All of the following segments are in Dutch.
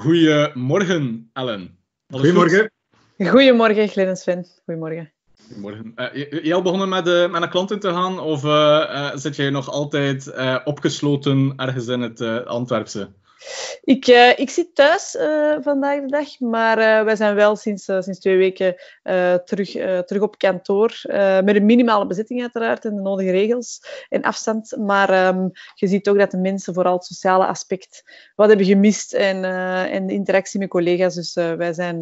Goedemorgen, Ellen. Alles Goedemorgen. Goed? Goedemorgen, Glenn en Sven. Goedemorgen. Goedemorgen. Uh, je, al begonnen met, uh, met een klant in te gaan, of uh, zit jij nog altijd opgesloten ergens in het Antwerpse? Ik, uh, ik zit thuis uh, vandaag de dag, maar uh, wij zijn wel sinds, sinds twee weken terug, terug op kantoor. met een minimale bezetting uiteraard en de nodige regels en afstand. Maar um, je ziet ook dat de mensen vooral het sociale aspect wat hebben gemist en, en de interactie met collega's. Dus wij, zijn,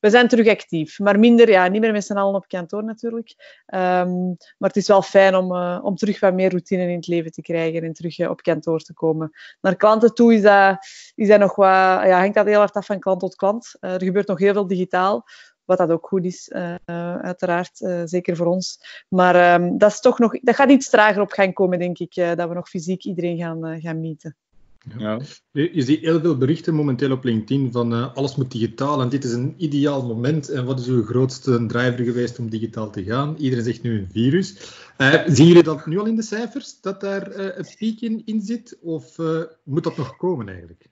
wij zijn terug actief. Maar minder, ja, niet meer met z'n allen op kantoor natuurlijk. Um, maar het is wel fijn om, om terug wat meer routine in het leven te krijgen en terug op kantoor te komen. Naar klanten toe is dat is dat nog wat, ja, hangt dat heel hard af van klant tot klant. Uh, er gebeurt nog heel veel digitaal, wat dat ook goed is, uh, uiteraard, uh, zeker voor ons. Maar um, dat, is toch nog, dat gaat iets trager op gang komen, denk ik, dat we nog fysiek iedereen gaan, gaan meeten. Ja. Je ziet heel veel berichten momenteel op LinkedIn van uh, alles moet digitaal en dit is een ideaal moment. En wat is uw grootste driver geweest om digitaal te gaan? Iedereen zegt nu een virus. Uh, zien jullie dat nu al in de cijfers, dat daar uh, een piek in, in zit? Of moet dat nog komen eigenlijk?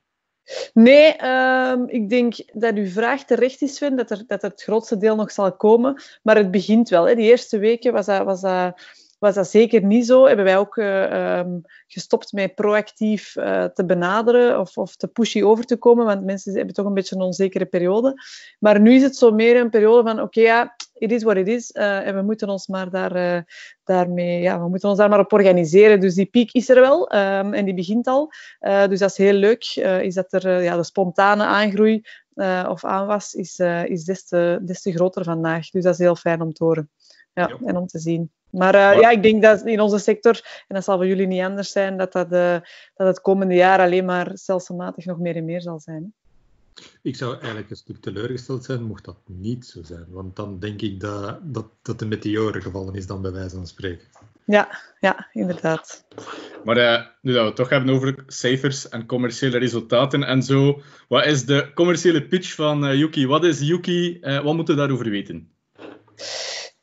Nee, um, ik denk dat uw vraag terecht is, Sven, dat er, dat het grootste deel nog zal komen. Maar het begint wel. Hè. Die eerste weken was dat... Was dat was dat zeker niet zo. Hebben wij ook uh, um, gestopt met proactief uh, te benaderen of, of te pushy over te komen, want mensen hebben toch een beetje een onzekere periode. Maar nu is het zo meer een periode van, oké, okay, ja, it is what it is. Uh, en we moeten ons maar daar, daarmee, ja, we moeten ons daar maar op organiseren. Dus die piek is er wel um, en die begint al. dus dat is heel leuk. is dat er ja, de spontane aangroei of aanwas is, is des, te, des te groter vandaag. Dus dat is heel fijn om te horen ja, ja. en om te zien. Maar, uh, ja, ik denk dat in onze sector, en dat zal voor jullie niet anders zijn, dat, dat, uh, dat het komende jaar alleen maar stelselmatig nog meer en meer zal zijn. Ik zou eigenlijk een stuk teleurgesteld zijn mocht dat niet zo zijn. Want dan denk ik dat, dat, dat de meteoren gevallen is dan bij wijze van spreken. Ja, ja inderdaad. Maar uh, nu dat we het toch hebben over cijfers en commerciële resultaten en zo. Wat is de commerciële pitch van uh, Yuki? Wat is Yuki? Uh, wat moeten we daarover weten?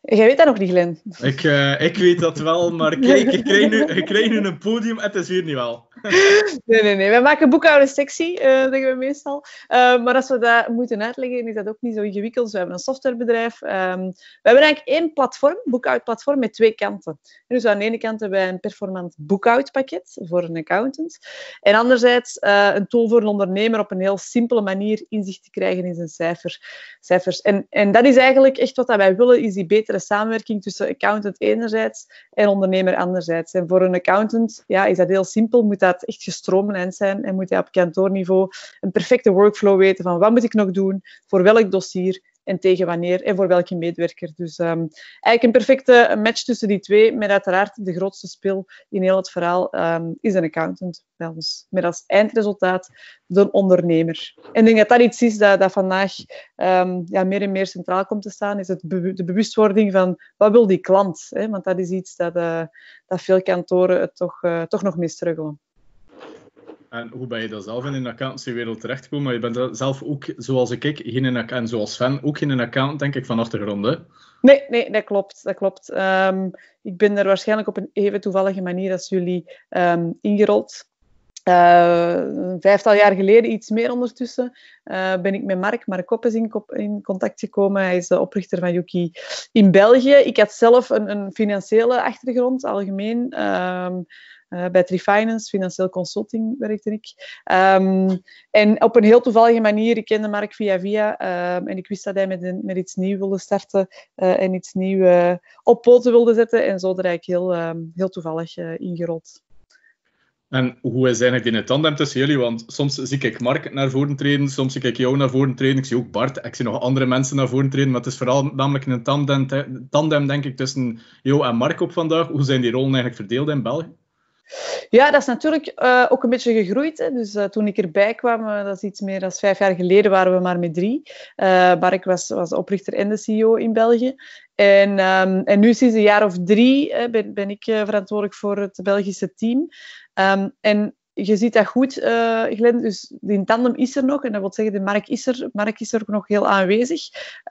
Jij weet dat nog niet, Glen. Ik, uh, ik weet dat wel, maar kijk, ik krijg, nu, een podium het is weer niet wel. nee, nee, nee. Wij maken boekhouden sexy, uh, zeggen we meestal. Uh, maar als we dat moeten uitleggen, is dat ook niet zo ingewikkeld. Dus we hebben een softwarebedrijf. Um, we hebben eigenlijk één platform, boekhoudplatform, met twee kanten. Dus aan de ene kant hebben wij een performant boekhoudpakket voor een accountant. En anderzijds een tool voor een ondernemer op een heel simpele manier inzicht te krijgen in zijn cijfer, cijfers. En, en dat is eigenlijk echt wat wij willen, is die betere samenwerking tussen accountant enerzijds en ondernemer anderzijds. En voor een accountant ja, is dat heel simpel, moet dat echt gestroomlijnd zijn en moet hij op kantoorniveau een perfecte workflow weten van wat moet ik nog doen, voor welk dossier en tegen wanneer en voor welke medewerker. Dus um, eigenlijk een perfecte match tussen die twee, met uiteraard de grootste spil in heel het verhaal um, is een accountant bij ons. Met als eindresultaat de ondernemer. En ik denk dat dat iets is dat, dat vandaag um, ja, meer en meer centraal komt te staan, is het de bewustwording van wat wil die klant? Hè? Want dat is iets dat, uh, dat veel kantoren het toch, uh, toch nog mee struggelen. En hoe ben je dan zelf in de accountancywereld terechtgekomen? Maar je bent zelf ook, zoals ik, geen en zoals Sven, ook geen accountant, denk ik, van achtergrond? Nee, nee, dat klopt. Dat klopt. Um, ik ben er waarschijnlijk op een even toevallige manier als jullie um, ingerold. Uh, een vijftal jaar geleden, iets meer ondertussen, uh, ben ik met Mark, Mark Koppes in, in, contact gekomen. Hij is de oprichter van Yuki in België. Ik had zelf een, een financiële achtergrond, algemeen. Um, uh, bij Trifinance, financieel consulting werkte ik. Um, en op een heel toevallige manier, ik kende Mark via via. Um, en ik wist dat hij met, iets nieuws wilde starten uh, en iets nieuws uh, op poten wilde zetten. En zo ben ik heel, um, heel toevallig ingerold. En hoe is eigenlijk in tandem tussen jullie? Want soms zie ik Mark naar voren treden, soms zie ik jou naar voren treden, ik zie ook Bart, ik zie nog andere mensen naar voren treden, maar het is vooral namelijk een tandem, tandem denk ik, tussen jou en Mark op vandaag. Hoe zijn die rollen eigenlijk verdeeld in België? Ja, dat is natuurlijk uh, ook een beetje gegroeid. Hè. Dus uh, toen ik erbij kwam, uh, dat is iets meer dan vijf jaar geleden, waren we maar met drie. Mark was, was oprichter en de CEO in België. En, um, en nu sinds een jaar of drie ben, ben, ik verantwoordelijk voor het Belgische team. Um, en je ziet dat goed, uh, Glenn. Dus die tandem is er nog. En dat wil zeggen, de Mark is er, Mark is er ook nog heel aanwezig.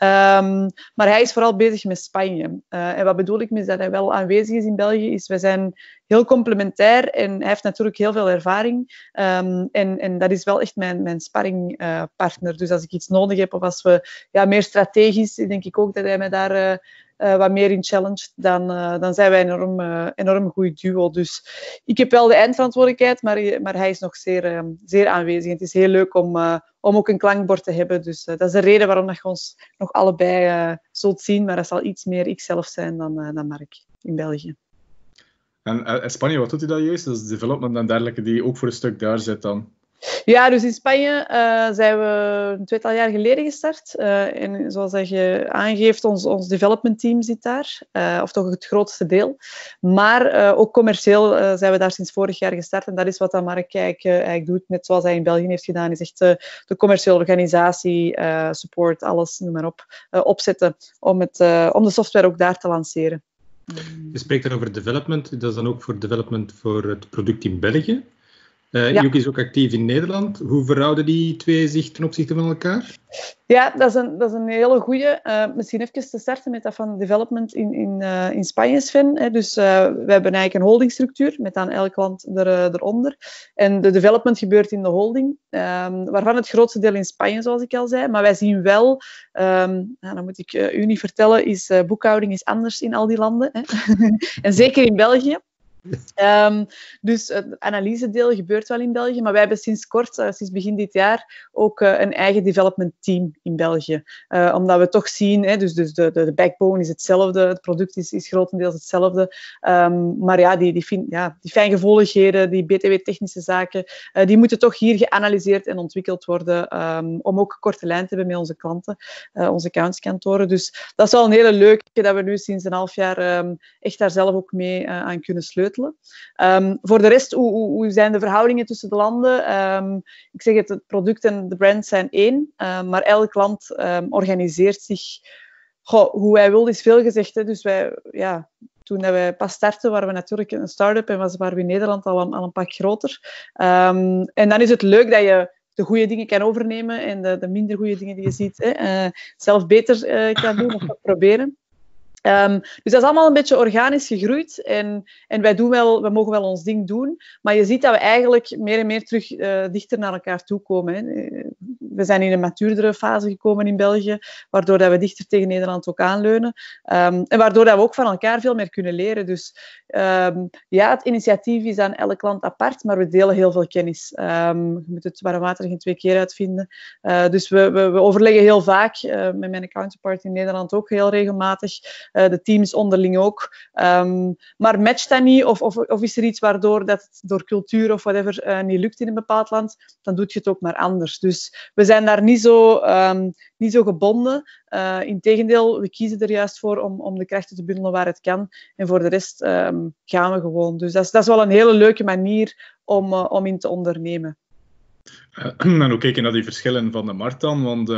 Um, maar hij is vooral bezig met Spanje. Uh, en wat bedoel ik met dat hij wel aanwezig is in België, is wij zijn heel complementair en hij heeft natuurlijk heel veel ervaring. Ehm, en, en dat is wel echt mijn, mijn sparringpartner. dus als ik iets nodig heb of als we ja, meer strategisch, denk ik ook dat hij mij daar uh, wat meer in challenge, dan, uh, dan zijn wij een enorm, uh, enorm goed duo. Dus ik heb wel de eindverantwoordelijkheid, maar, maar hij is nog zeer, zeer aanwezig. Het is heel leuk om, om ook een klankbord te hebben. Dus dat is de reden waarom dat je ons nog allebei zult zien. Maar dat zal iets meer ikzelf zijn dan, dan Mark in België. En Spanje, wat doet hij dan juist? Dat is development en dergelijke die ook voor een stuk daar zit dan? Ja, dus in Spanje uh, zijn we een tweetal jaar geleden gestart. Uh, en zoals je aangeeft, ons, ons development team zit daar, uh, of toch het grootste deel. Maar ook commercieel zijn we daar sinds vorig jaar gestart. En dat is wat Mark eigenlijk doet, net zoals hij in België heeft gedaan, is echt de commerciële organisatie, support, alles, noem maar op, opzetten om, het, om de software ook daar te lanceren. Je spreekt dan over development, dat is dan ook voor development voor het product in België? Uh, ja. is ook actief in Nederland. Hoe verhouden die twee zich ten opzichte van elkaar? Ja, dat is een, dat is een hele goede. Uh, misschien even te starten met dat van development in, in, uh, in Spanje, Sven. Hè. Dus we hebben eigenlijk een holdingstructuur met dan elk land er, eronder. En de development gebeurt in de holding, um, waarvan het grootste deel in Spanje, zoals ik al zei. Maar wij zien wel, um, nou, dan moet ik u niet vertellen, is boekhouding is anders in al die landen. Hè. en zeker in België. Um, dus het analysedeel gebeurt wel in België, maar wij hebben sinds kort, uh, sinds begin dit jaar, ook uh, een eigen development team in België. Uh, omdat we toch zien, hè, dus, dus de, de, de, backbone is hetzelfde, het product is, is grotendeels hetzelfde. Um, maar ja, die, die, ja, die die btw-technische zaken, die moeten toch hier geanalyseerd en ontwikkeld worden um, om ook korte lijn te hebben met onze klanten, onze accountskantoren. Dus dat is wel een hele leuke dat we nu sinds een half jaar echt daar zelf ook mee aan kunnen sleutelen. Um, voor de rest, hoe, hoe, zijn de verhoudingen tussen de landen? Um, ik zeg het, het product en de brand zijn één, um, maar elk land organiseert zich hoe hij wil, is veel gezegd. Hè. Dus wij, ja, toen wij pas startten, waren we natuurlijk een start-up en was, waren we in Nederland al een, al een pak groter. en dan is het leuk dat je de goede dingen kan overnemen en de, de minder goede dingen die je ziet hè, uh, zelf beter uh, kan doen of proberen. Um, dus dat is allemaal een beetje organisch gegroeid. En, en wij, doen wel, we mogen wel ons ding doen. Maar je ziet dat we eigenlijk meer en meer terug uh, dichter naar elkaar toe komen. Hè. We zijn in een matuurdere fase gekomen in België, waardoor dat we dichter tegen Nederland ook aanleunen. Um, en waardoor dat we ook van elkaar veel meer kunnen leren. Dus um, ja, het initiatief is aan elk land apart, maar we delen heel veel kennis. je moet het water geen twee keer uitvinden. Uh, dus we, we, we, overleggen heel vaak, uh, met mijn counterpart in Nederland ook heel regelmatig. Uh, de teams onderling ook. Maar matcht dat niet? Of, of, of, is er iets waardoor dat door cultuur of whatever niet lukt in een bepaald land? Dan doe je het ook maar anders. Dus we zijn daar niet zo, um, niet zo gebonden. Uh, Integendeel, we kiezen er juist voor om, om de krachten te bundelen waar het kan. En voor de rest um, gaan we gewoon. Dus dat is, dat is wel een hele leuke manier om, om in te ondernemen. en hoe kijk je naar die verschillen van de markt dan? Want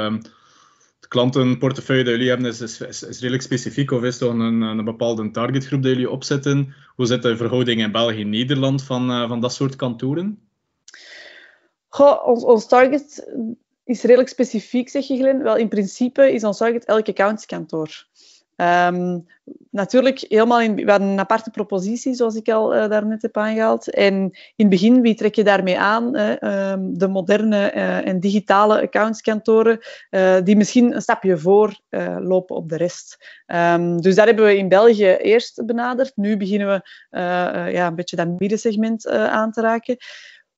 klantenportefeuille dat jullie hebben is, is, is, redelijk specifiek of is toch een, een bepaalde targetgroep dat jullie opzetten? Hoe zit de verhouding in België en Nederland van, uh, van dat soort kantoren? Goh, ons, ons target is redelijk specifiek, zeg je Glen. Wel, in principe is ons target elk accountskantoor. Um, natuurlijk, helemaal in, een aparte propositie, zoals ik al uh, daarnet heb aangehaald. En in het begin, wie trek je daarmee aan? Um, de moderne uh, en digitale accountskantoren, uh, die misschien een stapje voor lopen op de rest. Um, dus dat hebben we in België eerst benaderd. Nu beginnen we ja, een beetje dat middensegment aan te raken.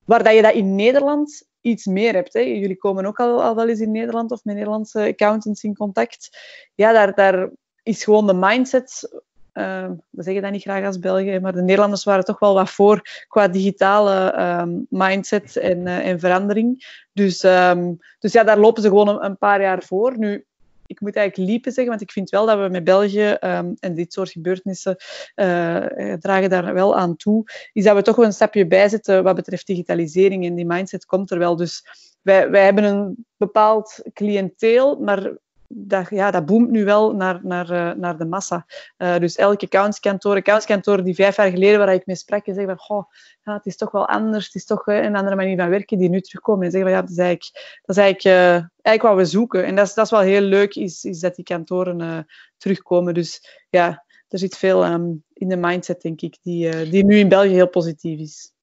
Waar dat je dat in Nederland iets meer hebt. Hè. Jullie komen ook al, al wel eens in Nederland of met Nederlandse accountants in contact. Ja, daar, daar is gewoon de mindset. Uh, we zeggen dat niet graag als België, maar de Nederlanders waren toch wel wat voor qua digitale uh, mindset en, uh, en, verandering. Dus, um, dus ja, daar lopen ze gewoon een, paar jaar voor. Nu, ik moet eigenlijk liepen zeggen, want ik vind wel dat we met België um, en dit soort gebeurtenissen uh, dragen daar wel aan toe, is dat we toch wel een stapje bijzetten wat betreft digitalisering en die mindset komt er wel. Dus wij, wij hebben een bepaald cliënteel, maar dat, ja, dat boomt nu wel naar, naar, uh, naar de massa. Uh, dus elke accountskantoor, accountskantoor die vijf jaar geleden waar ik mee sprak, zeggen van, goh, het is toch wel anders, het is toch uh, een andere manier van werken, die nu terugkomen en zeggen van, ja, dat is eigenlijk, dat is eigenlijk, eigenlijk wat we zoeken. En dat is, dat is wel heel leuk, is, is dat die kantoren terugkomen. Dus ja, er zit veel ehm, in de mindset, denk ik, die, die nu in België heel positief is.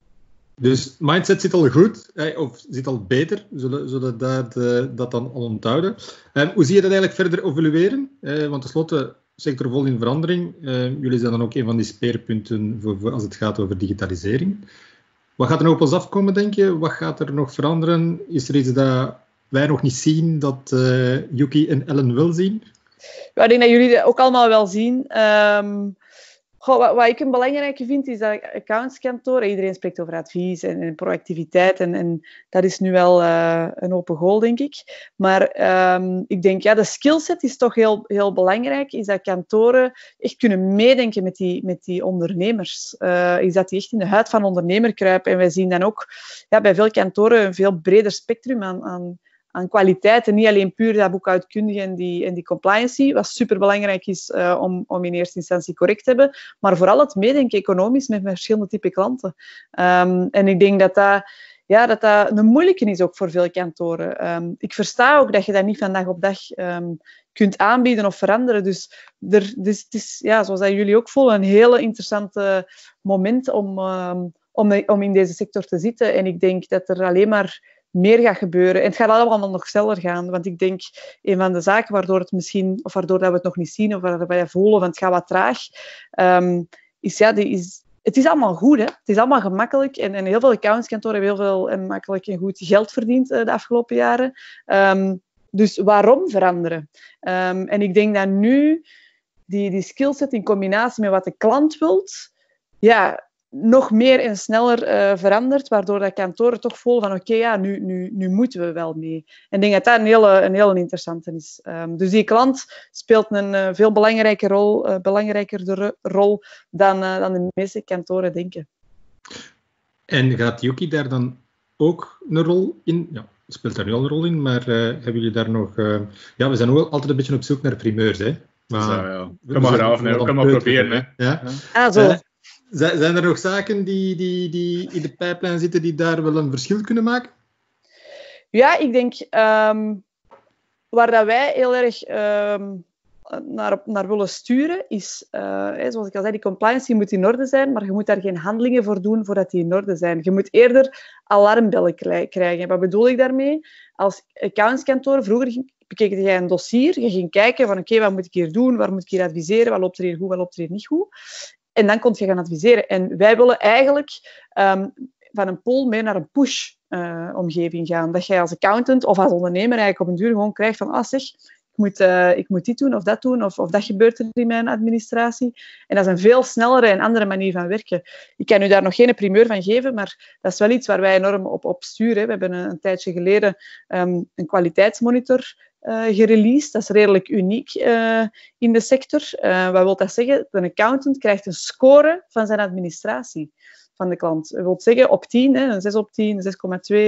Dus mindset zit al goed, of zit al beter, zullen, zullen dat, dat dan al onthouden. hoe zie je dat eigenlijk verder evolueren? want tenslotte, sector vol in verandering. jullie zijn dan ook een van die speerpunten voor, als het gaat over digitalisering. Wat gaat er nog op ons afkomen, denk je? Wat gaat er nog veranderen? Is er iets dat wij nog niet zien, dat uh, Yuki en Ellen wel zien? Ik denk dat jullie dat ook allemaal wel zien. Ehm, wat, ik een belangrijke vind, is dat accountskantoren, iedereen spreekt over advies en, en proactiviteit, en, en, dat is nu wel uh, een open goal, denk ik. Maar um, ik denk, ja, de skillset is toch heel, heel belangrijk, is dat kantoren echt kunnen meedenken met die, met die ondernemers. Uh, is dat die echt in de huid van ondernemer kruipen. En wij zien dan ook ja, bij veel kantoren een veel breder spectrum aan, aan aan kwaliteit. En niet alleen puur dat boekhoudkundige en die, en die compliancy, wat superbelangrijk is uh, om, om in eerste instantie correct te hebben, maar vooral het meedenken economisch met verschillende type klanten. Um, en ik denk dat dat, ja, dat dat een moeilijke is ook voor veel kantoren. Um, ik versta ook dat je dat niet van dag op dag um, kunt aanbieden of veranderen. Dus, er, dus het is, ja, zoals dat jullie ook voelen, een hele interessante moment om, om, om in deze sector te zitten. En ik denk dat er alleen maar meer gaat gebeuren. En het gaat allemaal nog sneller gaan. Want ik denk, een van de zaken waardoor het misschien, of waardoor dat we het nog niet zien, of waardoor wij voelen van het gaat wat traag, um, is ja, die is, het is allemaal goed. Hè? Het is allemaal gemakkelijk. En, en heel veel accountskantoren hebben heel veel en makkelijk en goed geld verdiend uh, de afgelopen jaren. Um, dus waarom veranderen? Um, en ik denk dat nu die, die skillset in combinatie met wat de klant wilt, ja, nog meer en sneller uh, verandert, waardoor dat kantoren toch voelen van oké, ja, nu, nu, nu moeten we wel mee. En ik denk dat dat een hele, een hele interessante is. Um, dus die klant speelt een uh, veel belangrijke rol, uh, belangrijker rol dan, dan de meeste kantoren denken. En gaat Yuki daar dan ook een rol in? Ja, speelt daar nu al een rol in, maar hebben jullie daar nog... ja, we zijn ook altijd een beetje op zoek naar primeurs, hè. Maar, Zo, ja. Kan maar graven, kan maar proberen. Hè. Ja? Ah, zo. Zijn er nog zaken die, die, die in de pijplijn zitten die daar wel een verschil kunnen maken? Ja, ik denk um, waar dat wij heel erg um, naar, naar willen sturen, is, uh, zoals ik al zei, die compliance moet in orde zijn, maar je moet daar geen handelingen voor doen voordat die in orde zijn. Je moet eerder alarmbellen krijgen. Wat bedoel ik daarmee? Als accountskantoor, vroeger bekeek jij een dossier, je ging kijken van oké, wat moet ik hier doen, waar moet ik hier adviseren, wat loopt er hier goed, wat loopt er hier niet goed. En dan kon je gaan adviseren. En wij willen eigenlijk um, van een pull meer naar een push-omgeving uh, gaan. Dat jij als accountant of als ondernemer eigenlijk op een duur gewoon krijgt van, ah zeg, ik moet, uh, ik moet dit doen of dat doen, of, of dat gebeurt er in mijn administratie. En dat is een veel snellere en andere manier van werken. Ik kan u daar nog geen primeur van geven, maar dat is wel iets waar wij enorm op, op sturen. We hebben een, tijdje geleden um, een kwaliteitsmonitor gereleased. Dat is redelijk uniek uh, in de sector. Uh, wat wil dat zeggen? Een accountant krijgt een score van zijn administratie van de klant. Dat wil zeggen op 10, hè, een 6 op 10, een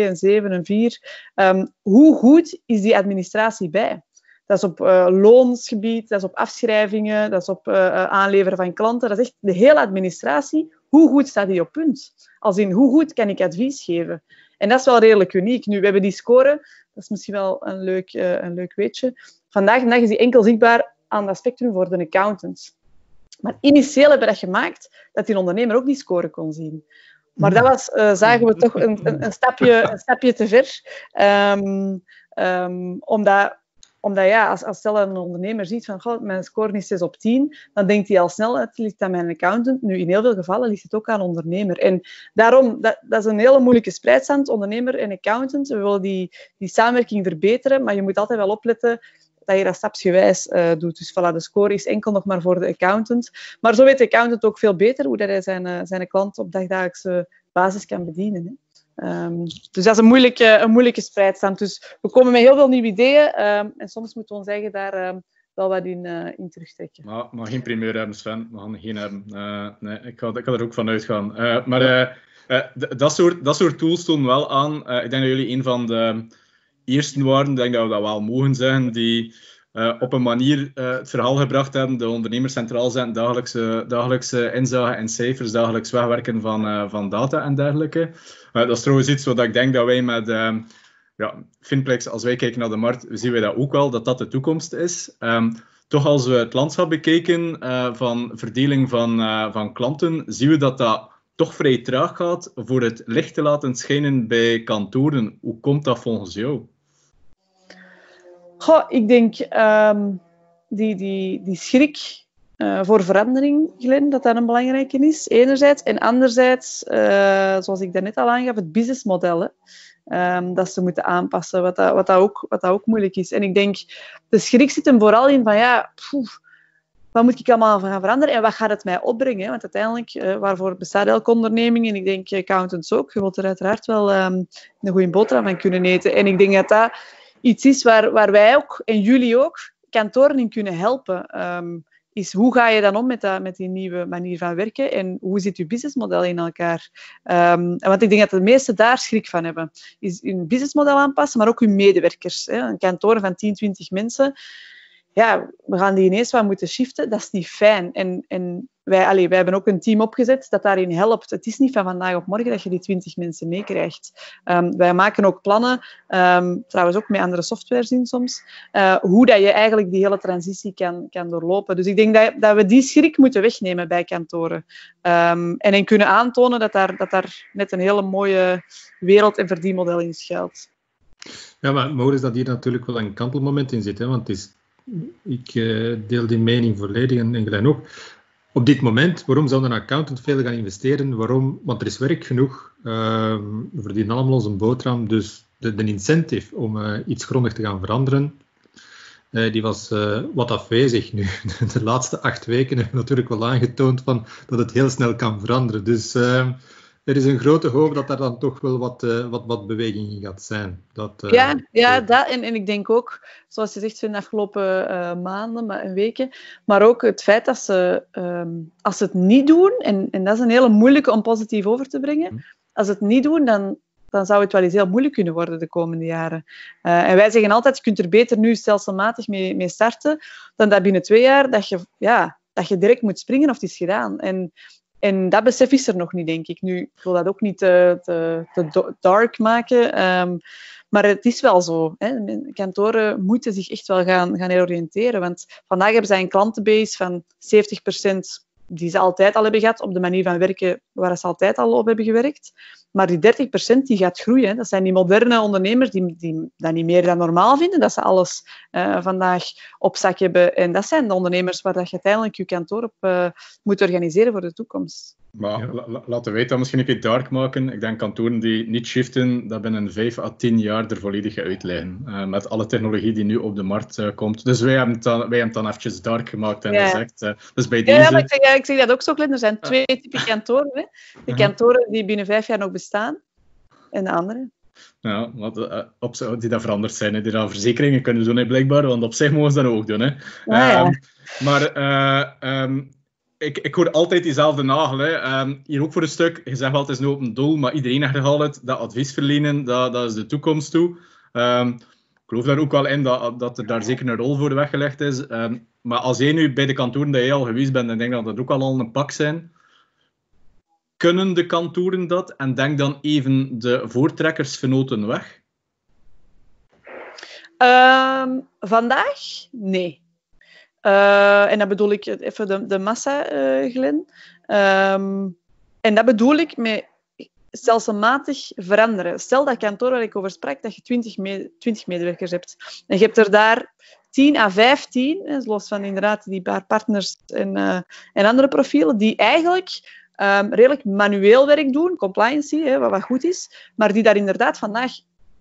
6,2, een 7, een 4. Um, hoe goed is die administratie bij? Dat is op loonsgebied, dat is op afschrijvingen, dat is op aanleveren van klanten. Dat is echt de hele administratie. Hoe goed staat die op punt? Als in, hoe goed kan ik advies geven? En dat is wel redelijk uniek. Nu, we hebben die score, dat is misschien wel een leuk, uh, een leuk weetje. Vandaag de dag is die enkel zichtbaar aan dat spectrum voor de accountants. Maar initieel hebben we dat gemaakt dat die ondernemer ook die score kon zien. Maar dat was, uh, zagen we toch een, een, een, stapje, een stapje te ver. Um, um, omdat omdat ja, als, als stel een ondernemer ziet van mijn score is 6 op 10, dan denkt hij al snel, het ligt aan mijn accountant. Nu, in heel veel gevallen ligt het ook aan ondernemer. En daarom, dat, dat is een hele moeilijke spreidstand, ondernemer en accountant. We willen die, die samenwerking verbeteren, maar je moet altijd wel opletten dat je dat stapsgewijs uh, doet. Dus voilà, de score is enkel nog maar voor de accountant. Maar zo weet de accountant ook veel beter hoe dat hij zijn, uh, zijn klant op dagdagelijkse basis kan bedienen. Hè. Um, dus dat is een moeilijke, een moeilijke spreidstand. Dus we komen met heel veel nieuwe ideeën. Um, en soms moeten we ons daar um, wel wat in, uh, in terugtrekken. Maar, maar geen primeur hebben, Sven. We geen hebben. Uh, nee, ik, ga, ik er ook van uitgaan. Uh, maar dat, soort, dat soort tools tonen wel aan. ik denk dat jullie een van de eersten waren, ik denk dat we dat wel mogen zeggen, die uh, op een manier uh, het verhaal gebracht hebben, de ondernemers centraal zijn, dagelijkse, dagelijkse inzage en cijfers, dagelijks wegwerken van, uh, van data en dergelijke. dat is trouwens iets wat ik denk dat wij met ja, Finplex, als wij kijken naar de markt, zien wij dat ook wel, dat dat de toekomst is. Um, toch als we het landschap bekeken van verdeling van, van klanten, zien we dat dat toch vrij traag gaat voor het licht te laten schijnen bij kantoren. Hoe komt dat volgens jou? Goh, ik denk um, die, die, die schrik uh, voor verandering, Glenn, dat dat een belangrijke is, enerzijds. En anderzijds, uh, zoals ik daarnet al aangaf, het businessmodel. Um, dat ze moeten aanpassen, wat dat, wat, dat ook, wat dat ook moeilijk is. En ik denk, de schrik zit hem vooral in van, ja, poef, wat moet ik allemaal gaan veranderen en wat gaat het mij opbrengen? Want uiteindelijk, uh, waarvoor bestaat elke onderneming? En ik denk accountants ook. Je wilt er uiteraard wel um, een goede boterham van kunnen eten. En ik denk dat dat iets is waar, waar wij ook, en jullie ook, kantoren in kunnen helpen. Um, is hoe ga je dan om met, dat, met die nieuwe manier van werken en hoe zit je businessmodel in elkaar? Um, want ik denk dat de meesten daar schrik van hebben. Is hun businessmodel aanpassen, maar ook hun medewerkers. Hè. Een kantoor van 10, 20 mensen ja, we gaan die ineens wat moeten shiften. Dat is niet fijn. En, en wij, allee, wij hebben ook een team opgezet dat daarin helpt. Het is niet van vandaag op morgen dat je die twintig mensen meekrijgt. Um, wij maken ook plannen, um, trouwens ook met andere software in soms, uh, hoe dat je eigenlijk die hele transitie kan, kan doorlopen. Dus ik denk dat, dat we die schrik moeten wegnemen bij kantoren. Um, en kunnen aantonen dat daar, dat daar net een hele mooie wereld- en verdienmodel in schuilt. Ja, maar is dat hier natuurlijk wel een kantelmoment in zit. Hè? Want het is ik uh, deel die mening volledig en, en ook. Op dit moment, waarom zou een accountant veel gaan investeren? Waarom? Want er is werk genoeg. Uh, we verdienen allemaal onze boterham. Dus de, de incentive om uh, iets grondig te gaan veranderen, uh, die was wat afwezig nu. De laatste acht weken hebben natuurlijk wel aangetoond van, dat het heel snel kan veranderen. Dus ehm, er is een grote hoop dat er dan toch wel wat, uh, wat, wat beweging in gaat zijn. Dat, uh, ja, ja dat, en, en ik denk ook, zoals je zegt, in de afgelopen uh, maanden en weken, maar ook het feit dat ze, um, als ze het niet doen, en, en dat is een hele moeilijke om positief over te brengen, hm. als ze het niet doen, dan, dan zou het wel eens heel moeilijk kunnen worden de komende jaren. en wij zeggen altijd, je kunt er beter nu stelselmatig mee, mee starten, dan dat binnen twee jaar dat je, ja, dat je direct moet springen of het is gedaan. En en dat besef is er nog niet, denk ik. Nu, ik wil dat ook niet te, te, te dark maken. Um, maar het is wel zo. Hè. Kantoren moeten zich echt wel gaan, gaan oriënteren. Want vandaag hebben zij een klantenbase van 70% die ze altijd al hebben gehad, op de manier van werken waar ze altijd al op hebben gewerkt. Maar die 30% die gaat groeien. Dat zijn die moderne ondernemers die, die dat niet meer dan normaal vinden, dat ze alles uh, vandaag op zak hebben. En dat zijn de ondernemers waar dat je uiteindelijk je kantoor op uh, moet organiseren voor de toekomst. Maar ja. laten wij dat misschien een keer dark maken. Ik denk kantoren die niet shiften, dat binnen 5 à 10 jaar er volledig uitleggen. Uh, met alle technologie die nu op de markt uh, komt. Dus wij hebben, het dan, wij hebben het dan eventjes dark gemaakt en ja. gezegd. Uh, dus bij deze... ja, maar ik, zeg, ja, ik zeg dat ook zo, Glenn. Er zijn twee typen kantoren. Hè. De kantoren die binnen vijf jaar nog bestaan. En de andere. Ja, wat, uh, op, die dat veranderd zijn. Hè. Die dan verzekeringen kunnen doen, hè, blijkbaar. Want op zich mogen ze dat ook doen. Hè. Ah, ja. um, maar... Um, ik, ik hoor altijd diezelfde nagel. Hè. Um, hier ook voor een stuk, je zegt altijd een open doel, maar iedereen herhaalt het, dat advies verlenen, dat, dat is de toekomst toe. Ik geloof daar ook wel in dat, dat er daar zeker een rol voor weggelegd is. Maar als jij nu bij de kantoren dat jij al geweest bent, dan denk ik dat dat ook al, al een pak zijn. Kunnen de kantoren dat? En denk dan even de voortrekkersvenoten weg? vandaag? Nee. Uh, en dat bedoel ik even de, de massa, uh, Glenn. Um, en dat bedoel ik met stelselmatig veranderen. Stel dat kantoor waar ik over sprak, dat je 20, me 20 medewerkers hebt. En je hebt er daar 10 à 15, los van inderdaad die paar partners en, uh, en andere profielen, die eigenlijk um, redelijk manueel werk doen, compliancy, hè, wat, wat goed is, maar die daar inderdaad vandaag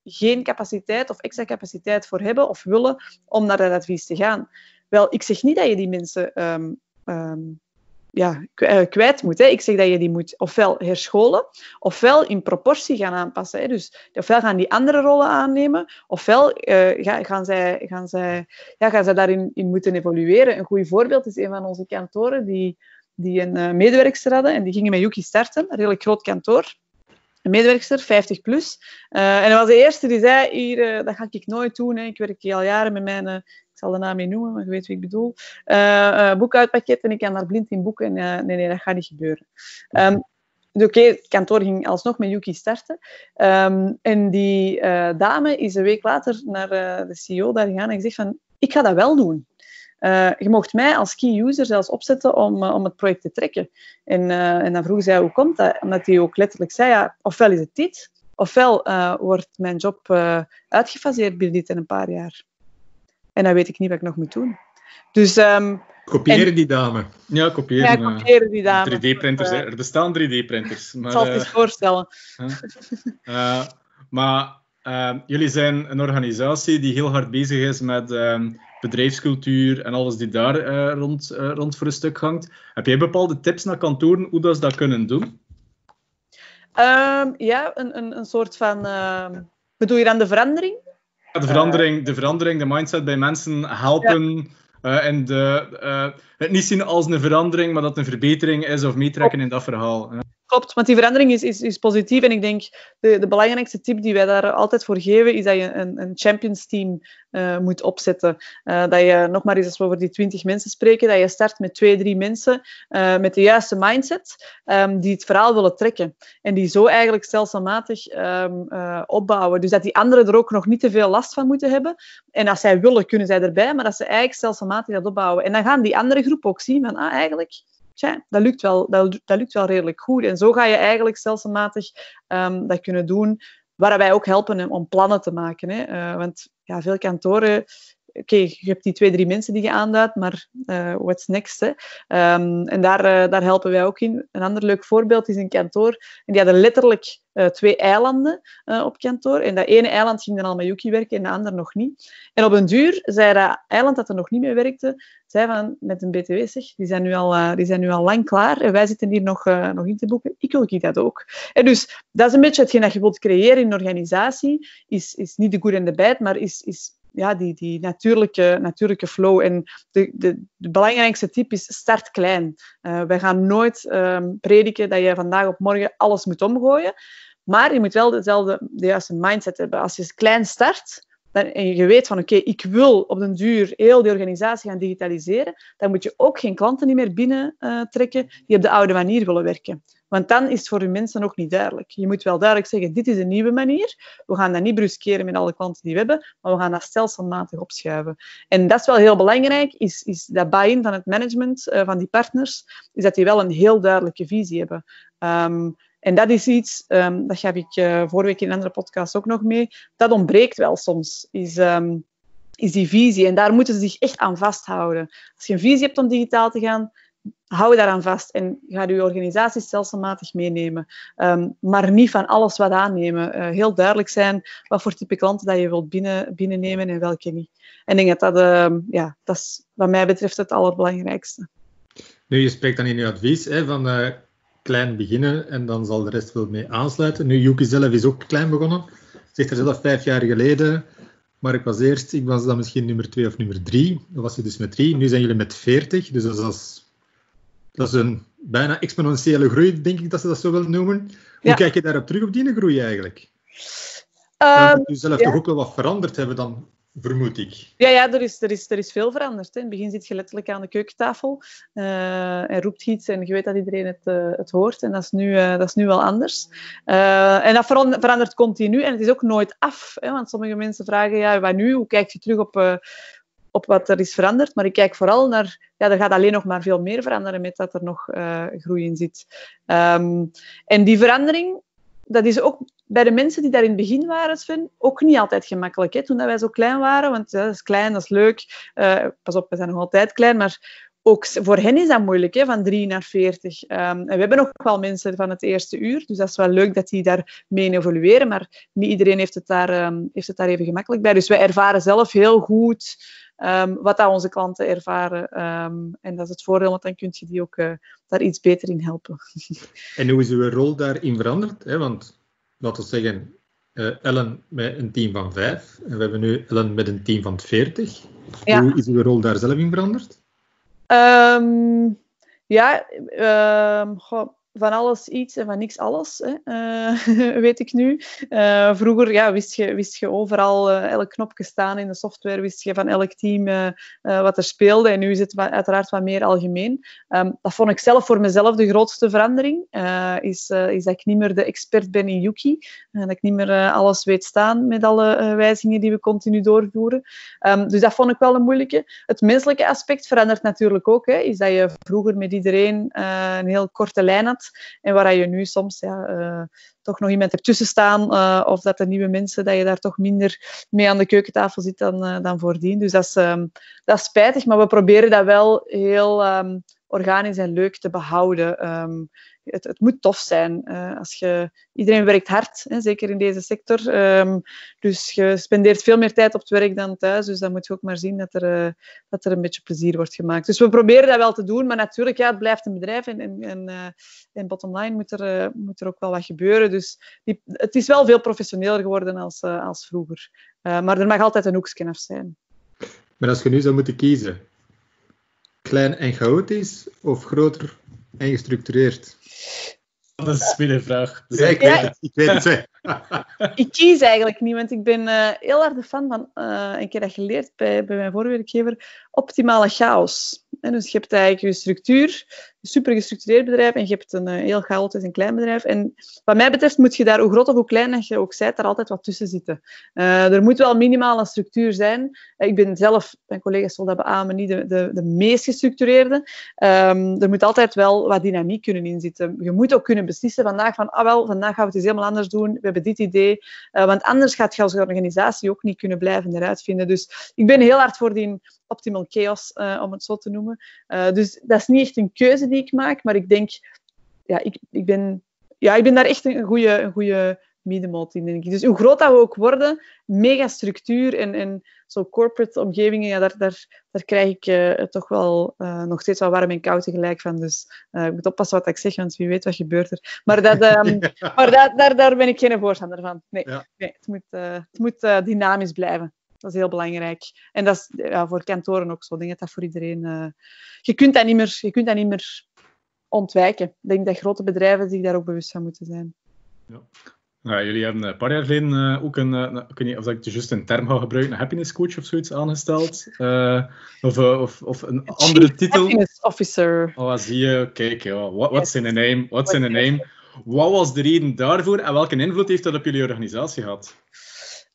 geen capaciteit of extra capaciteit voor hebben of willen om naar dat advies te gaan. Wel, ik zeg niet dat je die mensen um, um, ja, eh, kwijt moet. Hè. Ik zeg dat je die moet ofwel herscholen, ofwel in proportie gaan aanpassen. Hè. Dus ofwel gaan die andere rollen aannemen, ofwel uh, gaan, zij, gaan, zij, ja, gaan zij daarin in moeten evolueren. Een goed voorbeeld is een van onze kantoren die, die een uh, medewerkster hadden en die gingen met Yuki starten, een redelijk groot kantoor. Een medewerkster, 50 plus. Uh, en dat was de eerste die zei, hier, dat ga ik nooit doen. Hè. Ik werk hier al jaren met mijn zal de naam niet noemen, maar je weet wie ik bedoel. Boekhoudpakket en ik kan daar blind in boeken. En, nee, nee, dat gaat niet gebeuren. Um, Oké, okay, het kantoor ging alsnog met Yuki starten. Um, en die dame is een week later naar de CEO daar gegaan en gezegd van, ik ga dat wel doen. Eh, je mocht mij als key user zelfs opzetten om, om het project te trekken. En, en dan vroeg zij, hoe komt dat? Omdat hij ook letterlijk zei, ja, ofwel is het dit, ofwel wordt mijn job uitgefaseerd binnen dit en een paar jaar. En dan weet ik niet wat ik nog moet doen. Dus... Um, Kopiëren die dame. Ja, kopiëren. Ja, kopiëren die dame. 3D-printers, er bestaan 3D-printers. Ik zal het eens voorstellen. Uh, maar uh, jullie zijn een organisatie die heel hard bezig is met uh, bedrijfscultuur en alles die daar uh, rond, rond voor een stuk hangt. Heb jij bepaalde tips naar kantoren hoe dat ze dat kunnen doen? Um, ja, een, een, een soort van. bedoel je dan de verandering? Ja, de verandering, de verandering, de mindset bij mensen helpen. Ja. en de, het niet zien als een verandering, maar dat een verbetering is of meetrekken in dat verhaal. Klopt, want die verandering is, is, is positief. En ik denk, de, de belangrijkste tip die wij daar altijd voor geven, is dat je een, een champions team uh, moet opzetten. Uh, dat je, nog maar eens als we over die 20 mensen spreken, dat je start met twee, drie mensen uh, met de juiste mindset, um, die het verhaal willen trekken. En die zo eigenlijk stelselmatig um, opbouwen. Dus dat die anderen er ook nog niet te veel last van moeten hebben. En als zij willen, kunnen zij erbij, maar dat ze eigenlijk stelselmatig dat opbouwen. En dan gaan die andere groep ook zien van, ah, eigenlijk tja, dat, lukt wel, dat, dat, lukt wel redelijk goed. En zo ga je eigenlijk stelselmatig um, dat kunnen doen, waar wij ook helpen om plannen te maken. Hè. Uh, want ja, veel kantoren oké, je hebt die twee, drie mensen die je aanduidt, maar uh, what's next? Hè? Um, en daar, uh, daar helpen wij ook in. Een ander leuk voorbeeld is een kantoor. En die hadden letterlijk uh, twee eilanden op kantoor. En dat ene eiland ging dan al met Yuki werken en de ander nog niet. En op een duur zei dat eiland dat er nog niet mee werkte, zei van met een BTW, zeg, die zijn nu al, die zijn nu al lang klaar en wij zitten hier nog, nog in te boeken. Ik wil dat ook. En dus dat is een beetje hetgeen dat je wilt creëren in een organisatie. Is, is niet de good en de bad, maar is, is ja, die, die natuurlijke, natuurlijke flow. En de, de, de belangrijkste tip is start klein. Uh, wij gaan nooit um, prediken dat je vandaag op morgen alles moet omgooien. Maar je moet wel dezelfde, de juiste mindset hebben. Als je klein start, en je weet van oké, ik wil op den duur heel die organisatie gaan digitaliseren, dan moet je ook geen klanten meer binnentrekken uh, die op de oude manier willen werken. Want dan is het voor je mensen nog niet duidelijk. Je moet wel duidelijk zeggen, dit is een nieuwe manier. We gaan dat niet bruskeren met alle klanten die we hebben, maar we gaan dat stelselmatig opschuiven. En dat is wel heel belangrijk, is, is dat buy-in van het management, uh, van die partners, is dat die wel een heel duidelijke visie hebben. Um, en dat is iets, um, dat heb ik uh, vorige week in een andere podcast ook nog mee, dat ontbreekt wel soms, is, um, is die visie. En daar moeten ze zich echt aan vasthouden. Als je een visie hebt om digitaal te gaan, hou daaraan vast en ga je organisatie stelselmatig meenemen. Um, maar niet van alles wat aannemen. Uh, heel duidelijk zijn wat voor type klanten dat je wilt binnen, binnennemen en welke niet. En ik denk dat dat, ja, dat is wat mij betreft het allerbelangrijkste. Nu, je spreekt dan in je advies hè, van uh, klein beginnen en dan zal de rest wel mee aansluiten. Nu, Yuki zelf is ook klein begonnen. Zegt er zelf vijf jaar geleden. Maar ik was eerst, ik was dan misschien nummer twee of nummer drie. Dan was je dus met drie. Nu zijn jullie met veertig. Dus dat is dat is een bijna exponentiële groei, denk ik dat ze dat zo willen noemen. Hoe kijk je daarop terug, op die groei eigenlijk? Um, moet je zelf ja. toch ook wel wat veranderd hebben dan, vermoed ik. Ja, ja er, is, er, is, er is veel veranderd. Hè. In het begin zit je letterlijk aan de keukentafel uh, en roept iets en je weet dat iedereen het, uh, het hoort. En dat is nu, uh, dat is nu wel anders. en dat verandert continu en het is ook nooit af. Hè, want sommige mensen vragen, ja, wat nu? Hoe kijk je terug op op wat er is veranderd. Maar ik kijk vooral naar, ja, er gaat alleen nog maar veel meer veranderen met dat er nog groei in zit. Um, en die verandering, dat is ook bij de mensen die daar in het begin waren, Sven, ook niet altijd gemakkelijk. Hè? Toen dat wij zo klein waren, want dat is klein, dat is leuk. Uh, pas op, we zijn nog altijd klein, maar ook voor hen is dat moeilijk, hè, van 3 naar 40. Um, en we hebben nog wel mensen van het eerste uur, dus dat is wel leuk dat die daar mee evolueren, maar niet iedereen heeft het daar, um, heeft het daar even gemakkelijk bij. Dus wij ervaren zelf heel goed um, wat dat onze klanten ervaren. En dat is het voordeel, want dan kun je die ook uh, daar iets beter in helpen. en hoe is uw rol daarin veranderd? Hè? Want laten we zeggen, uh, Ellen met een team van vijf en we hebben nu Ellen met een team van veertig. Ja. Hoe is uw rol daar zelf in veranderd? Um, ja, goh, van alles iets en van niks alles, hè, uh, weet ik nu. Uh, vroeger ja, wist, je, wist je overal uh, elk knopje staan in de software, wist je van elk team wat er speelde. En nu is het uiteraard wat meer algemeen. Um, dat vond ik zelf voor mezelf de grootste verandering. is, is dat ik niet meer de expert ben in Yuki. dat ik niet meer alles weet staan met alle wijzigingen die we continu doorvoeren. Um, dus dat vond ik wel een moeilijke. Het menselijke aspect verandert natuurlijk ook. Hè, is dat je vroeger met iedereen een heel korte lijn had. En waar je nu soms ja, uh, toch nog iemand ertussen staan, uh, of dat er nieuwe mensen, dat je daar toch minder mee aan de keukentafel zit dan, uh, dan voordien. Dus dat is, um, dat is spijtig, maar we proberen dat wel heel um, organisch en leuk te behouden. Um, het, het, moet tof zijn. Uh, als je, iedereen werkt hard, hè, zeker in deze sector. Um, dus je spendeert veel meer tijd op het werk dan thuis. Dus dan moet je ook maar zien dat er, uh, dat er een beetje plezier wordt gemaakt. Dus we proberen dat wel te doen. Maar natuurlijk, ja, het blijft een bedrijf. En, en, en, uh, en bottom line moet er, moet er ook wel wat gebeuren. Dus die, het is wel veel professioneler geworden als, als vroeger. maar er mag altijd een hoekje zijn. Maar als je nu zou moeten kiezen, klein en chaotisch of groter en gestructureerd? Dat is een vraag. Ja, ik, weet het, ik weet het. ik kies eigenlijk niet, want ik ben uh, heel erg de fan van, uh, een keer dat geleerd bij, bij mijn voorwerkgever, optimale chaos. En dus je hebt eigenlijk je structuur, super gestructureerd bedrijf, en je hebt een uh, heel chaotisch en klein bedrijf. En wat mij betreft moet je daar, hoe groot of hoe klein dat je ook bent, daar altijd wat tussen zitten. er moet wel minimaal een structuur zijn. ik ben zelf, mijn collega's zullen dat beamen, niet de, de, meest gestructureerde. Um, er moet altijd wel wat dynamiek kunnen inzitten. Je moet ook kunnen beslissen vandaag van, ah wel, vandaag gaan we het eens helemaal anders doen. We hebben dit idee. Want anders gaat je als organisatie ook niet kunnen blijven eruit vinden. Dus ik ben heel hard voor die optimal chaos, om het zo te noemen. Dus dat is niet echt een keuze die ik maak, maar ik denk, ja, ik, ik, ben, ja, ik ben daar echt een goede, een goede middenmoot in, denk ik. Dus hoe groot dat we ook worden, mega structuur en, en zo corporate omgevingen, ja, daar, daar, daar krijg ik uh, toch wel uh, nog steeds wel warm en koud tegelijk van. Dus uh, ik moet oppassen wat ik zeg, want wie weet wat gebeurt er. Maar, dat, um, ja. maar dat, daar, daar ben ik geen voorstander van. Nee, ja. nee het moet, het moet dynamisch blijven. Dat is heel belangrijk. En dat is ja, voor kantoren ook zo. Ik denk dat dat voor iedereen... je, kunt dat niet meer, je kunt dat niet meer ontwijken. Ik denk dat grote bedrijven zich daar ook bewust van moeten zijn. Ja. Nou, jullie hebben een paar jaar geleden ook een, ik weet niet of ik juist een term ga gebruiken, een happiness coach of zoiets aangesteld. Uh, of, of, of een andere titel. Happiness officer. Oh, zie je, kijk, ja, what, what's in a name? What's in a name? Wat was de reden daarvoor en welke invloed heeft dat op jullie organisatie gehad?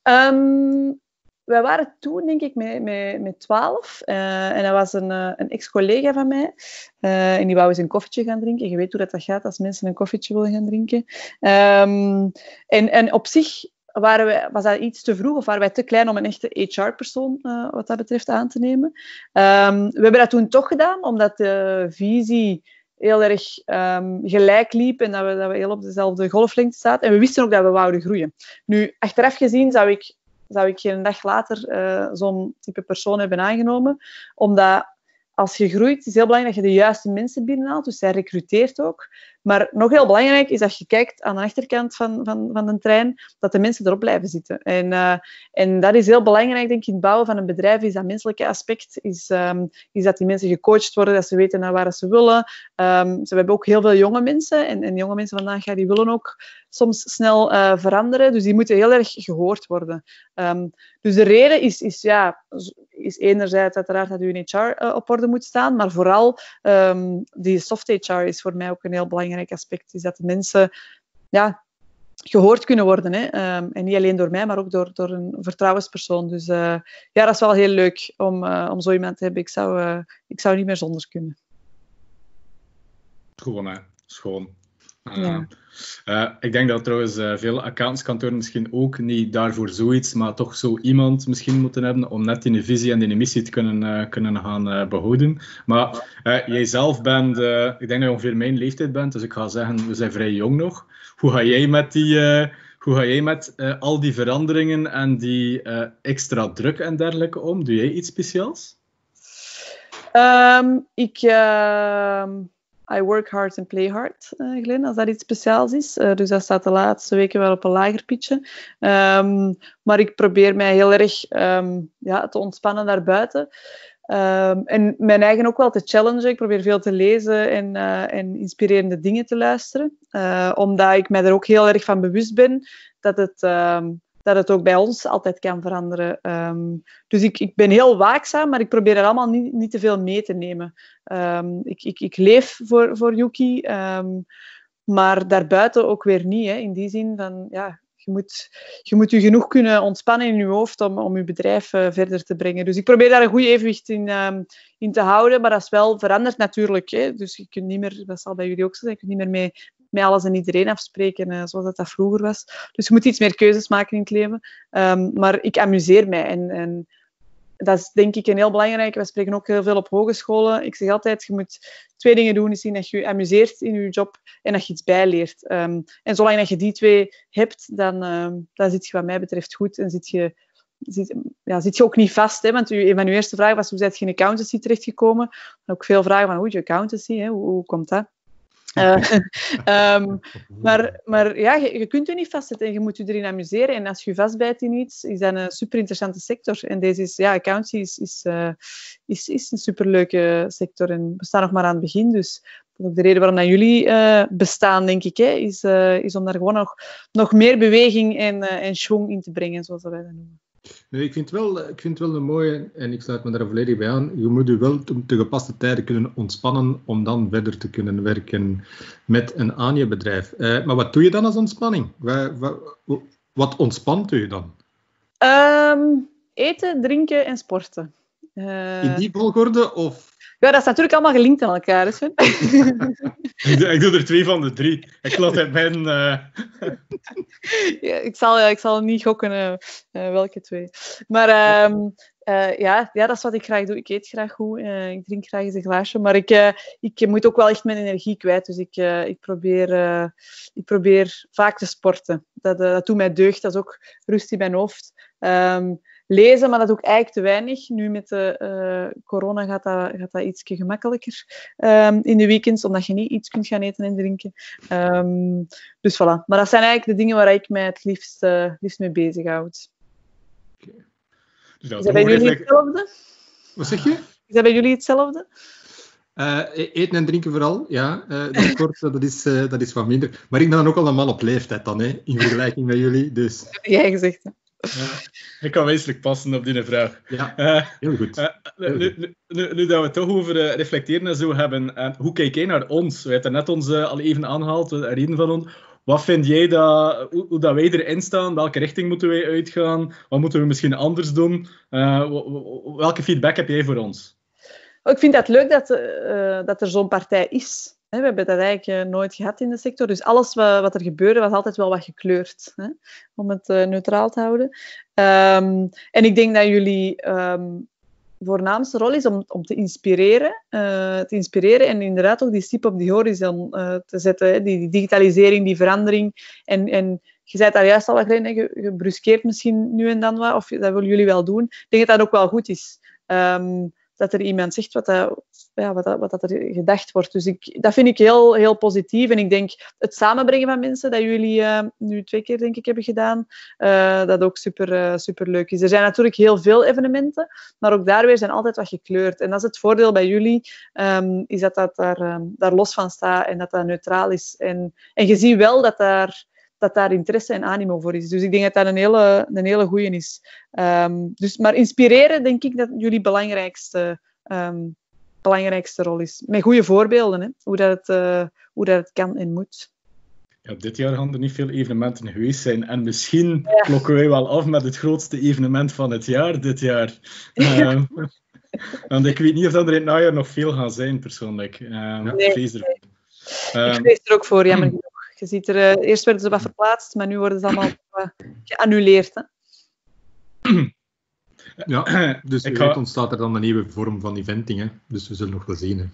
Um, wij waren toen, denk ik, met, met, met 12. Uh, en dat was een, uh, een ex-collega van mij. Uh, en die wou eens een koffietje gaan drinken. Je weet hoe dat, gaat als mensen een koffietje willen gaan drinken. Um, en, en op zich waren wij, was dat iets te vroeg of waren wij te klein om een echte HR-persoon wat dat betreft aan te nemen. Um, we hebben dat toen toch gedaan, omdat de visie heel erg um, gelijk liep en dat we, dat we heel op dezelfde golflengte zaten. En we wisten ook dat we wouden groeien. Nu, achteraf gezien zou ik zou ik geen dag later uh, zo'n type persoon hebben aangenomen. Omdat als je groeit, is het heel belangrijk dat je de juiste mensen binnenhaalt. Dus zij recruteert ook. Maar nog heel belangrijk is dat je kijkt aan de achterkant van, van, van de trein, dat de mensen erop blijven zitten. En, uh, en dat is heel belangrijk, denk ik, in het bouwen van een bedrijf, is dat menselijke aspect. Is, um, is dat die mensen gecoacht worden, dat ze weten naar waar ze willen. Um, ze hebben ook heel veel jonge mensen. En, en jonge mensen vandaag ja, die willen ook soms snel uh, veranderen. Dus die moeten heel erg gehoord worden. Um, dus de reden is, is, ja, is enerzijds uiteraard dat je HR uh, op orde moet staan, maar vooral um, die soft HR is voor mij ook een heel belangrijk aspect. Is dat de mensen ja, gehoord kunnen worden. Hè? Um, en niet alleen door mij, maar ook door, door een vertrouwenspersoon. Dus uh, ja, dat is wel heel leuk om, uh, om zo iemand te hebben. Ik zou, ik zou niet meer zonder kunnen. Gewoon, hè. Schoon. Ja. Uh, ik denk dat trouwens uh, veel accountskantoren misschien ook niet daarvoor zoiets, maar toch zo iemand misschien moeten hebben om net die visie en die missie te kunnen, uh, kunnen gaan behouden. Maar jij zelf bent, ik denk dat je ongeveer mijn leeftijd bent, dus ik ga zeggen, we zijn vrij jong nog. Hoe ga jij met, die, hoe ga jij met al die veranderingen en die extra druk en dergelijke om? Doe jij iets speciaals? Um, ik ehm, I work hard and play hard, uh, Glenn, als dat iets speciaals is. Uh, dus dat staat de laatste weken wel op een lager pitje. Um, maar ik probeer mij heel erg um, ja, te ontspannen daarbuiten. Ehm, en mijn eigen ook wel te challengen. Ik probeer veel te lezen en, uh, en inspirerende dingen te luisteren. Omdat ik mij er ook heel erg van bewust ben dat het, ehm, dat het ook bij ons altijd kan veranderen. Um, dus ik, ik ben heel waakzaam, maar ik probeer er allemaal niet, niet te veel mee te nemen. ik, ik, ik leef voor, voor Yuki, maar daarbuiten ook weer niet. Hè, in die zin van, ja, je moet, je moet je genoeg kunnen ontspannen in je hoofd om, om je bedrijf uh, verder te brengen. Dus ik probeer daar een goed evenwicht in, in te houden, maar dat is wel veranderd natuurlijk. Hè. Dus je kunt niet meer, dat zal bij jullie ook zo zijn, je kunt niet meer mee, met alles en iedereen afspreken uh, zoals dat, dat vroeger was. Dus je moet iets meer keuzes maken in het leven. Um, maar ik amuseer mij en, en dat is denk ik een heel belangrijke. We spreken ook heel veel op hogescholen. Ik zeg altijd, je moet twee dingen doen. Is zien dat je je amuseert in je job en dat je iets bijleert. Um, en zolang dat je die twee hebt, dan, um, dan zit je wat mij betreft goed. En zit je, zit, ja, zit je ook niet vast. Hè? Want u, een van uw eerste vragen was, hoe ben je in accountancy terechtgekomen? En ook veel vragen van, hoe je accountancy, hè? Hoe, hoe komt dat? Uh, um, maar, maar ja, je, je, kunt je niet vastzetten en je moet je erin amuseren. En als je vastbijt in iets, is dat een super interessante sector. En deze is, ja, accountancy is, is, uh, is, is een superleuke sector. En we staan nog maar aan het begin, dus dat is ook de reden waarom dat jullie uh, bestaan, denk ik, hè, is, is om daar gewoon nog, nog meer beweging en, en schwung in te brengen, zoals wij dat noemen. Nee, ik vind, wel, ik vind wel een mooie, en ik sluit me daar volledig bij aan, je moet je wel de gepaste tijden kunnen ontspannen om dan verder te kunnen werken met en aan je bedrijf. Uh, maar wat doe je dan als ontspanning? Wat, wat, wat ontspant u dan? Um, eten, drinken en sporten. Uh... In die volgorde of ja, dat is natuurlijk allemaal gelinkt aan elkaar. Hè, ik, doe, ik, doe, er twee van de drie. Ik laat het mijn... Uh... ja, ik, zal, ik zal niet gokken uh, welke twee. Maar uh, ja, ja, dat is wat ik graag doe. Ik eet graag goed. ik drink graag eens een glaasje. Maar ik, ik moet ook wel echt mijn energie kwijt. Dus ik, ik, probeer, ik probeer vaak te sporten. Dat, dat doet mij deugd. Dat is ook rust in mijn hoofd. Um, lezen, maar dat doe ik eigenlijk te weinig. Nu met de uh, corona gaat dat, gaat dat iets gemakkelijker um, in de weekends, omdat je niet iets kunt gaan eten en drinken. Um, dus voilà. Maar dat zijn eigenlijk de dingen waar ik mij het liefst, uh, liefst mee bezighoud. Okay. Dus dat is dat bij jullie hetzelfde? Wat zeg je? Is dat bij jullie hetzelfde? Uh, eten en drinken vooral, ja. Uh, sport, dat, is, uh, dat is wat minder. Maar ik ben dan ook al een man op leeftijd dan, hè, in vergelijking met jullie. Dus. Jij gezegd, hè? Ja, ik kan wezenlijk passen op die vraag. Ja, uh, heel goed. Uh, nu, nu, nu, nu, dat we het toch over uh, reflecteren en zo hebben, hoe kijk jij naar ons? We hebben net ons al even aangehaald, reden van ons. Wat vind jij dat, hoe, hoe, dat wij erin staan? Welke richting moeten wij uitgaan? Wat moeten we misschien anders doen? welke feedback heb jij voor ons? Oh, ik vind het leuk dat, dat er zo'n partij is. We hebben dat eigenlijk eh, nooit gehad in de sector. Dus alles wat er gebeurde was altijd wel wat gekleurd. Hè? Om het uh, neutraal te houden. Um, en ik denk dat jullie um, voornaamste rol is om, om te inspireren. Uh, te inspireren en inderdaad ook die stip op die horizon te zetten. Hè? Die, digitalisering, die verandering. En, en je zei daar juist al, Glenn, je, je bruskeert misschien nu en dan wat. Of dat willen jullie wel doen. Ik denk dat dat ook wel goed is. Um, dat er iemand zegt wat, dat, ja, wat, dat, dat er gedacht wordt. Dus ik, dat vind ik heel, heel positief. En ik denk het samenbrengen van mensen, dat jullie uh, nu twee keer denk ik hebben gedaan, uh, dat ook super, uh, super leuk is. Er zijn natuurlijk heel veel evenementen, maar ook daar weer zijn altijd wat gekleurd. En dat is het voordeel bij jullie, um, is dat dat daar, um, daar los van staat en dat dat neutraal is. En, en je ziet wel dat daar dat daar interesse en animo voor is. Dus ik denk dat dat een hele, een hele goeie is. Um, dus, maar inspireren, denk ik dat jullie belangrijkste, um, belangrijkste rol is. Met goede voorbeelden, hè? Hoe, dat het, uh, hoe dat het kan en moet. Ja, dit jaar gaan er niet veel evenementen geweest zijn. En misschien ja. klokken wij wel af met het grootste evenement van het jaar dit jaar. um, want ik weet niet of er in het najaar nog veel gaan zijn, persoonlijk. Um, nee, vrees. Nee. ik vrees er ook voor, jammer genoeg. Je ziet er, uh, eerst werden ze wat verplaatst, maar nu worden ze allemaal uh, geannuleerd. Hè? Ja, dus wie weet ontstaat er dan een nieuwe vorm van eventing. Hè? Dus we zullen nog wel zien. Hè?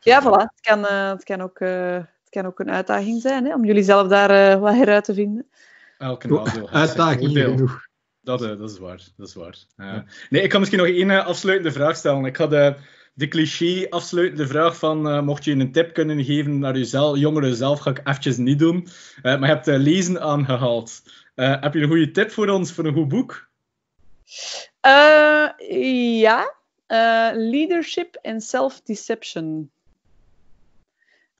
Ja, voilà. Het kan, uh, het kan, ook, het kan ook een uitdaging zijn hè? om jullie zelf daar wat heruit te vinden. Elke nadeel. Uitdaging genoeg. Dat, dat is waar. Dat is waar. Ja. Nee, ik kan misschien nog één afsluitende vraag stellen. Ik had de cliché afsluitende vraag van uh, mocht je een tip kunnen geven naar jezelf, jongeren zelf, ga ik eventjes niet doen. Uh, maar je hebt uh, lezen aangehaald. heb je een goede tip voor ons, voor een goed boek? ja. eh, Leadership and Self-Deception.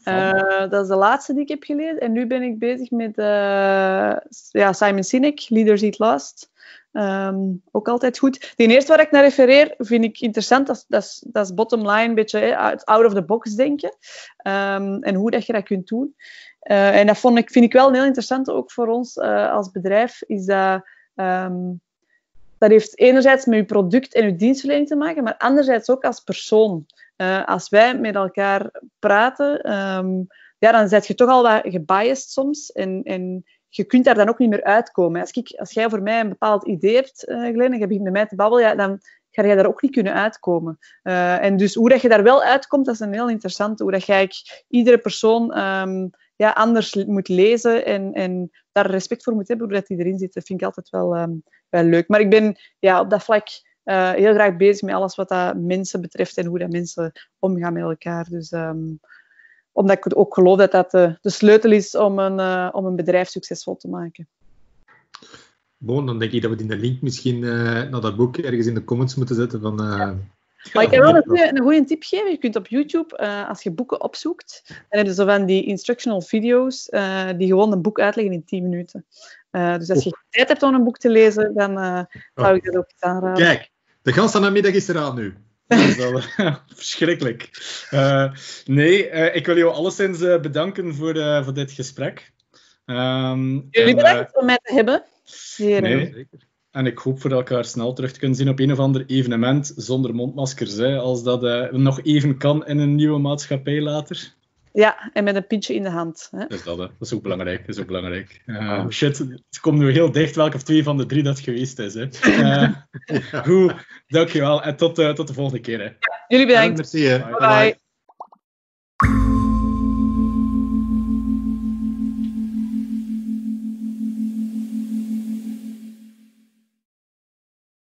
Eh, dat is de laatste die ik heb gelezen. En nu ben ik bezig met eh, ja, Simon Sinek, Leaders Eat Last. Ehm, ook altijd goed. De eerste waar ik naar refereer, vind ik interessant. Dat dat is, dat is bottom line, een beetje uit- out of the box denken. Ehm, en hoe dat je dat kunt doen. Eh, en dat vond ik, vind ik wel heel interessant ook voor ons eh, als bedrijf. Is dat, ehm, dat heeft enerzijds met je product en je dienstverlening te maken, maar anderzijds ook als persoon. Eh, als wij met elkaar praten, ja, dan zet je toch al wat gebiased soms. En je kunt daar dan ook niet meer uitkomen. Als, ik, als jij voor mij een bepaald idee hebt, eh Glenn, en je met mij te babbelen, ja, dan ga jij daar ook niet kunnen uitkomen. Eh, en dus hoe dat je daar wel uitkomt, dat is een heel interessante. Hoe dat jij iedere persoon ehm, ja, anders moet lezen en, en daar respect voor moet hebben, hoe dat die erin zit. Dat vind ik altijd wel, ehm, wel leuk. Maar ik ben ja, op dat vlak eh, heel graag bezig met alles wat dat mensen betreft en hoe dat mensen omgaan met elkaar. Dus ehm, omdat ik ook geloof dat dat de, de sleutel is om een, eh, om een bedrijf succesvol te maken. Bon, dan denk ik dat we die link misschien eh, naar dat boek ergens in de comments moeten zetten. Van, eh, Maar ik heb wel een goede tip geven. Je kunt op YouTube, eh, als je boeken opzoekt, dan heb je zo van die instructional video's eh, die gewoon een boek uitleggen in 10 minuten. Eh, dus als je tijd hebt om een boek te lezen, dan eh, zou ik dat ook aanraden. Kijk, de ganse namiddag is eraan nu. Dat is wel verschrikkelijk. Eh, nee, eh, ik wil jou alleszins eh, bedanken voor, eh, voor dit gesprek. Ehm, Jullie en, bedankt om mij te hebben. Nee. Zeker. En ik hoop voor elkaar snel terug te kunnen zien op een of ander evenement zonder mondmaskers. Hè, als dat eh, nog even kan in een nieuwe maatschappij later. Ja, en met een pintje in de hand. Hè. Dus dat, hè. dat is ook belangrijk. Dat is ook belangrijk. Eh, shit, het komt nu heel dicht welke of twee van de drie dat geweest is. Hè. Eh, Goed, dankjewel. En tot, eh, tot de volgende keer. Hè. Jullie bedankt. Merci, hè. Bye. Bye.